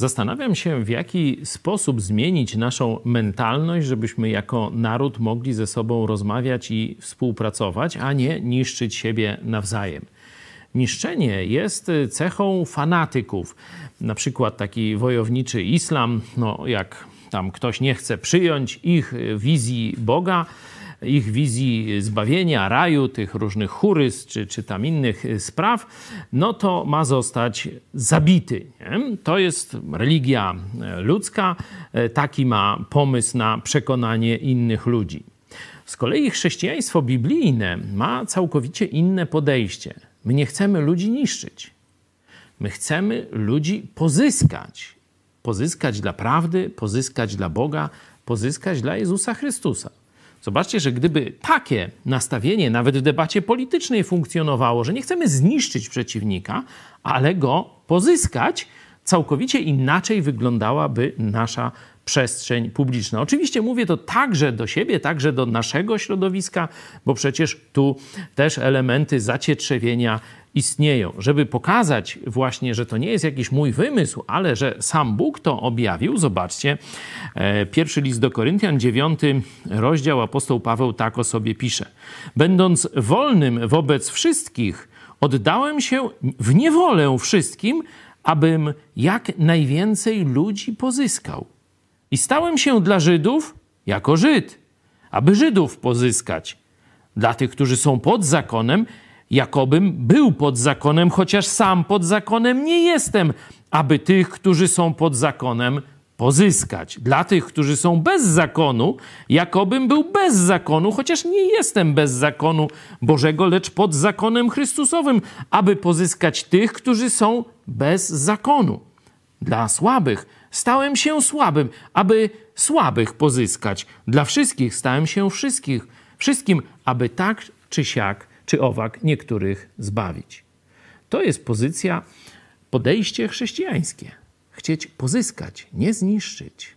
Zastanawiam się, w jaki sposób zmienić naszą mentalność, żebyśmy jako naród mogli ze sobą rozmawiać i współpracować, a nie niszczyć siebie nawzajem. Niszczenie jest cechą fanatyków. Na przykład taki wojowniczy islam, no jak tam ktoś nie chce przyjąć ich wizji Boga, ich wizji zbawienia, raju, tych różnych churys czy, czy tam innych spraw, no to ma zostać zabity. Nie? To jest religia ludzka, taki ma pomysł na przekonanie innych ludzi. Z kolei chrześcijaństwo biblijne ma całkowicie inne podejście. My nie chcemy ludzi niszczyć. My chcemy ludzi pozyskać. Pozyskać dla prawdy, pozyskać dla Boga, pozyskać dla Jezusa Chrystusa. Zobaczcie, że gdyby takie nastawienie nawet w debacie politycznej funkcjonowało, że nie chcemy zniszczyć przeciwnika, ale go pozyskać, całkowicie inaczej wyglądałaby nasza przestrzeń publiczna. Oczywiście mówię to także do siebie, także do naszego środowiska, bo przecież tu też elementy zacietrzewienia istnieją. Żeby pokazać właśnie, że to nie jest jakiś mój wymysł, ale że sam Bóg to objawił, zobaczcie, e, pierwszy list do Koryntian, dziewiąty rozdział, apostoł Paweł tak o sobie pisze. Będąc wolnym wobec wszystkich, oddałem się w niewolę wszystkim, abym jak najwięcej ludzi pozyskał. I stałem się dla Żydów jako Żyd, aby Żydów pozyskać. Dla tych, którzy są pod zakonem, jakobym był pod zakonem, chociaż sam pod zakonem nie jestem, aby tych, którzy są pod zakonem, pozyskać. Dla tych, którzy są bez zakonu, jakobym był bez zakonu, chociaż nie jestem bez zakonu Bożego, lecz pod zakonem Chrystusowym, aby pozyskać tych, którzy są bez zakonu. Dla słabych stałem się słabym, aby słabych pozyskać. Dla wszystkich stałem się wszystkich, wszystkim, aby tak czy siak czy owak niektórych zbawić. To jest pozycja, podejście chrześcijańskie. Chcieć pozyskać, nie zniszczyć.